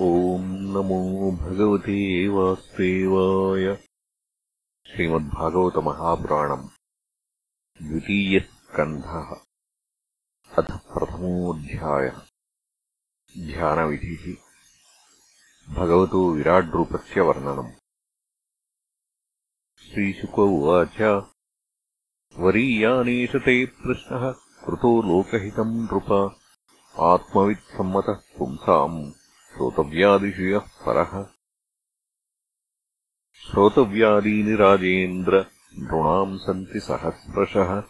ॐ नमो भगवते वासुदेवाय। श्रीमद्भागवतमहापुराणम् द्वितीयस्कन्धः। अथ प्रथमोऽध्यायः। ध्यानविधिः। भगवतो विराड्रूपस्य वर्णनम्। श्रीशुक उवाच। वरीयानेष ते प्रश्नः कृतो लोकहितम् नृप। आत्मवित्सम्मतः पुंसाम् श्रोतव्यादिषु यः परः। श्रोतव्यादीनि राजेन्द्र नृणाम् सन्ति सहस्रशः।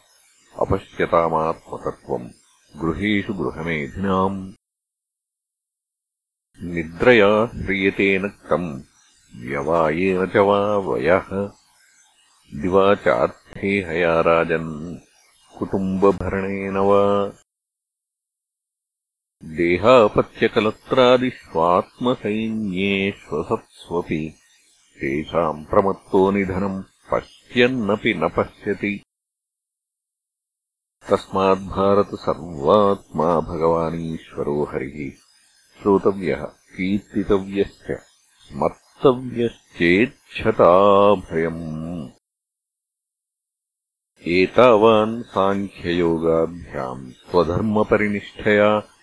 अपश्यतामात्मतत्त्वम् गृहेषु गृहमेधिनाम्। निद्रया ह्रियते नक्तम् व्यवायेन च वा वयः। दिवा चार्थे हया राजन् कुटुम्बभरणेन वा देहापत्यकलत्रादिष्वात्मसैन्येष्वसत्स्वपि तेषाम् प्रमत्तो निधनम् पश्यन्नपि न पश्यति। तस्माद्भारत सर्वात्मा भगवानीश्वरो हरिः। श्रोतव्यः कीर्तितव्यश्च स्मर्तव्यश्चेच्छताभयम्। एतावान् साङ्ख्ययोगाभ्याम् स्वधर्मपरिनिष्ठया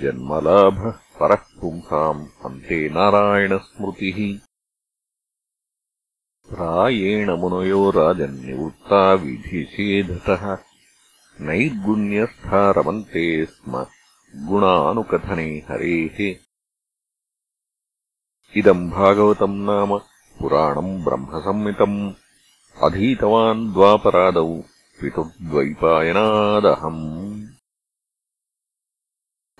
जन्मलाभः परः पुंसाम् अन्ते नारायणस्मृतिः। प्रायेण मुनयो राजन्निवृत्ता विधिषेधतः नैर्गुण्यस्था रमन्ते स्म गुणानुकथने हरेः। इदम् भागवतम् नाम पुराणम् ब्रह्मसंमितम्। अधीतवान् द्वापरादौ पितुर्द्वैपायनादहम्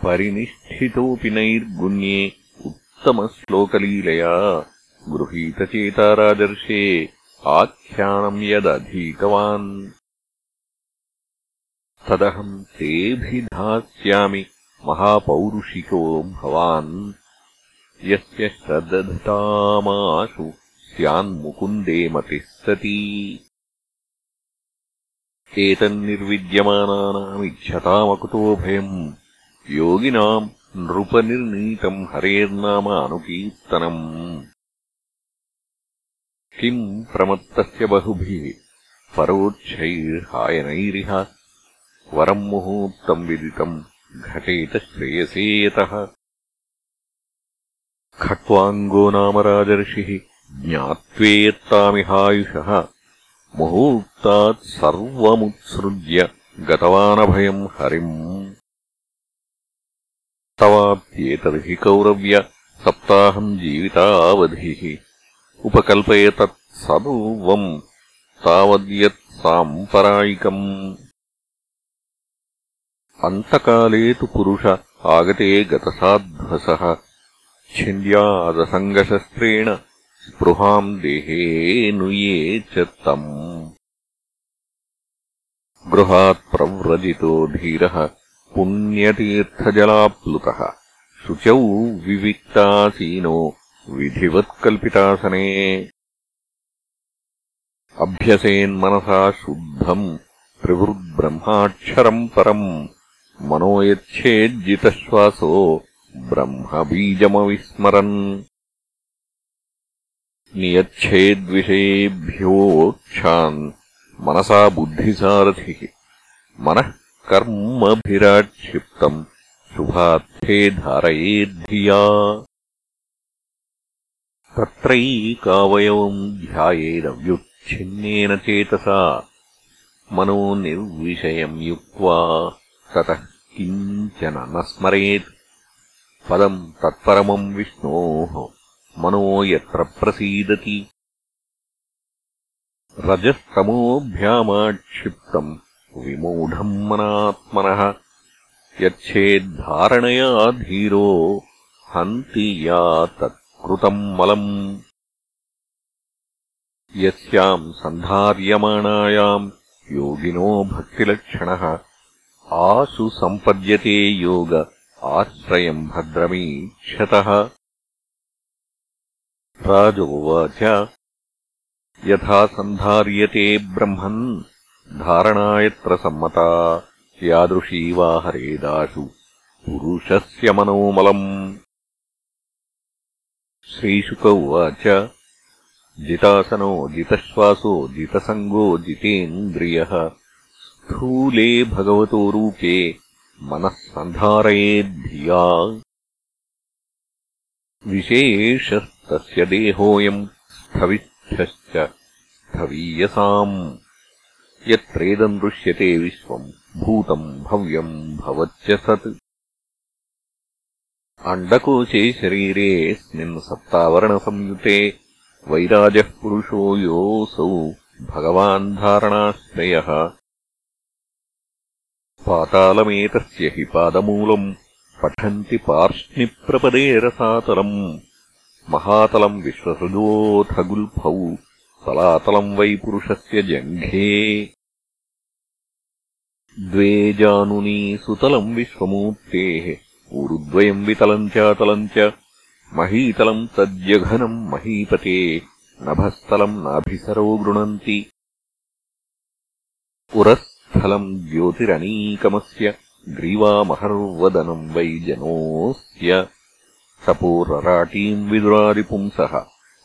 परिनिष्ठितोऽपि नैर्गुण्ये उत्तमश्लोकलीलया गृहीतचेता राजर्षे आख्यानम् यदधीतवान् तदहम् तेऽभिधास्यामि महापौरुषिको भवान् यस्य श्रदधतामाशु स्यान्मुकुन्दे मतिः सती एतन्निर्विद्यमानानामिच्छतामकुतो भयम् योगिनाम् नृपनिर्णीतम् हरेर्नाम अनुकीर्तनम्। किम् प्रमत्तस्य बहुभिः परोक्षैर्हायनैरिह? वरम् मुहूर्तम् विदितम् घटेत श्रेयसे यतः। खट्वाङ्गो नाम राजर्षिः ज्ञात्वेत्तामिहायुषः मुहूर्तात् सर्वमुत्सृज्य गतवानभयम् हरिम् तवाप्येतर्हि कौरव्य सप्ताहम् जीवितावधिः। उपकल्पय तत् सर्वम् तावद्यत् साम्परायिकम्। अन्तकाले तु पुरुष आगते गतसाध्वसः। छिन्द्यादसङ्गशस्त्रेण स्पृहाम् देहे नुये च तम्। गृहात् प्रव्रजितो धीरः पुण्यतीर्थजलाप्लुतः। शुचौ विविक्तासीनो विधिवत्कल्पितासने। अभ्यसेन्मनसा शुद्धम् त्रिवृद्ब्रह्माक्षरम् परम् मनो यच्छेज्जितश्वासो ब्रह्मबीजमविस्मरन्। नियच्छेद्विषयेभ्योक्षान् मनसा बुद्धिसारथिः। मनः कर्मभिराक्षिप्तम् शुभार्थे धारयेद्धिया। तत्रैकावयवम् ध्यायेदव्युच्छिन्नेन चेतसा। मनो निर्विषयम् युक्त्वा ततः किञ्चन न स्मरेत्। पदम् तत्परमम् विष्णोः मनो यत्र प्रसीदति। रजस्तमोऽभ्यामाक्षिप्तम् विमूढम् मनात्मनः यच्छेद्धारणया धीरो हन्ति या तत्कृतम् मलम्। यस्याम् सन्धार्यमाणायाम् योगिनो भक्तिलक्षणः। आशु सम्पद्यते योग आश्रयम् भद्रमीक्षतः राजोवाच। यथा सन्धार्यते ब्रह्मन् धारणा यत्र सम्मता यादृशी वा हरेदाशु पुरुषस्य मनोमलम्। श्रीशुक उवाच जितासनो जितश्वासो जितसङ्गो जितेन्द्रियः स्थूले भगवतो रूपे मनः सन्धारयेद्धिया। विशेषस्तस्य देहोऽयम् स्थविष्ठश्च स्थवीयसाम् यत्रेदम् दृश्यते विश्वम् भूतम् भव्यम् भवच्च सत्। अण्डकोशे शरीरेऽस्मिन् सप्तावरणसंयुते वैराजः पुरुषो योऽसौ भगवान् धारणाश्रयः। पातालमेतस्य हि पादमूलम् पठन्ति पार्ष्णिप्रपदे रसातलम्। महातलम् विश्वसृजोऽथ गुल्फौ तलातलम् वै पुरुषस्य जङ्घे द्वे जानुनी सुतलम् विश्वमूर्तेः ऊरुद्वयम् वितलम् चातलम् च महीतलम् तज्जघनम् महीपते नभस्थलम् नाभिसरो गृणन्ति। उरस्थलम् ज्योतिरनीकमस्य ग्रीवामहर्वदनम् वै जनोऽस्य। तपोरराटीम् विदुरादिपुंसः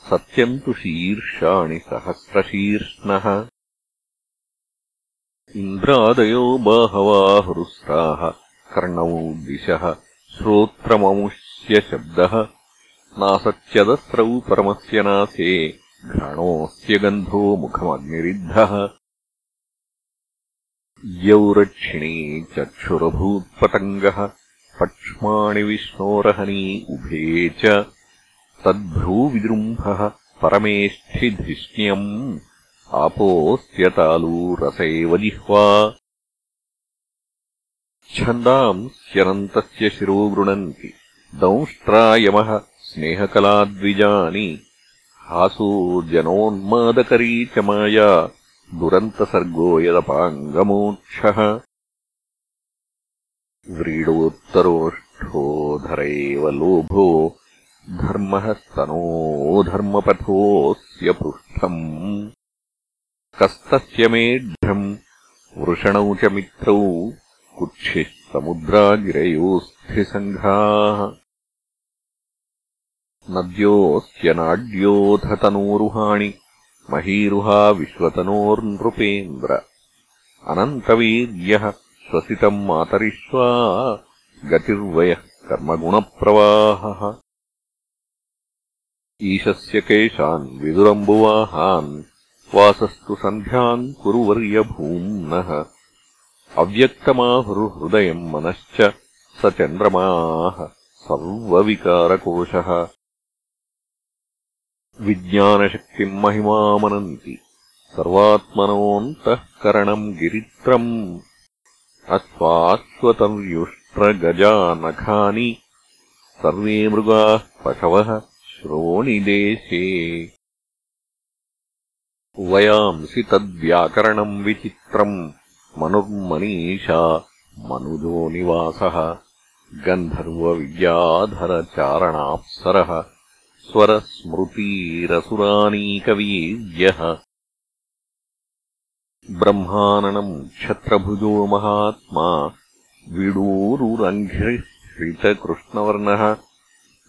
सत्यम् तु शीर्षाणि सहस्रशीर्ष्णः इन्द्रादयो बाहवाहरुस्राः कर्णौ दिशः श्रोत्रममुष्यशब्दः नासच्यदस्रौ परमस्य नासे घ्राणोऽस्य गन्धो मुखमग्निरिद्धः। यौरक्षिणी चक्षुरभूत्पतङ्गः पक्ष्माणि विष्णोरहनी उभे च तद्भ्रूविजृम्भः परमेष्ठिधिष्ण्यम् आपोऽस्यतालूरस एव जिह्वा छन्दांस्यनन्तस्य शिरो गृणन्ति दंष्ट्रायमः स्नेहकलाद्विजानि। हासो जनोन्मादकरी च माया। दुरन्तसर्गो यदपाङ्गमोक्षः व्रीडोत्तरोष्ठोधर एव लोभो। धर्मः स्तनोधर्मपथोऽस्य पृष्ठम् कस्तस्य मेढ्रम् वृषणौ च मित्रौ कुक्षिः समुद्रागिरयोऽस्थिसङ्घाः नद्योऽस्त्यनाड्योऽथ तनूरुहाणि महीरुहा विश्वतनोर्नृपेन्द्र। अनन्तवीर्यः श्वसितम् मातरिष्वा गतिर्वयः कर्मगुणप्रवाहः। ईशस्य केशान् विदुरम्बुवाहान् वासस्तु सन्ध्याम् कुरुवर्यभूम्नः। अव्यक्तमाहुर्हृदयम् मनश्च स चन्द्रमाः सर्वविकारकोशः। विज्ञानशक्तिम् महिमामनन्ति। सर्वात्मनोऽन्तःकरणम् गिरित्रम्। अश्वाश्वतर्युष्ट्रगजानखानि सर्वे मृगाः पशवः श्रोणिदेशे वयांसि तद्व्याकरणम् विचित्रम्। मनुर्मनीषा मनुजो निवासः। गन्धर्वविद्याधरचारणाप्सरः। स्वरस्मृतीरसुरानीकवीर्यः ब्रह्माननम् क्षत्रभुजो महात्मा। विडूरुरङ्घ्रिश्रितकृष्णवर्णः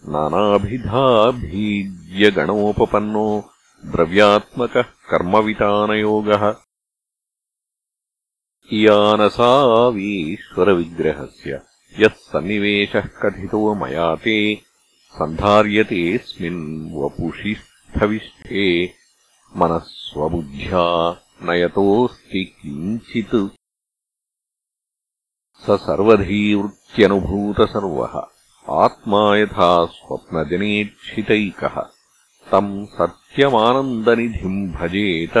नानाभिधाभीज्यगणोपपन्नो द्रव्यात्मकः कर्मवितानयोगः। इयानसावीश्वरविग्रहस्य यः सन्निवेशः कथितो मया ते सन्धार्यतेऽस्मिन् वपुषि स्थविष्ठे मनः स्वबुद्ध्या नयतोऽस्ति किञ्चित्। स सर्वधीवृत्यनुभूतसर्वः। आत्मा यथा स्वप्नजनेक्षितैकः तम् सत्यमानन्दनिधिम् भजेत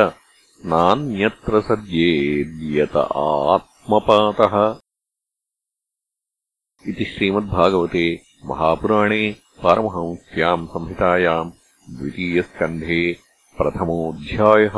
नान्यत्र सद्येद्यत आत्मपातः। इति श्रीमद्भागवते महापुराणे पारमहंस्याम् संहितायाम् द्वितीयस्कन्धे प्रथमोऽध्यायः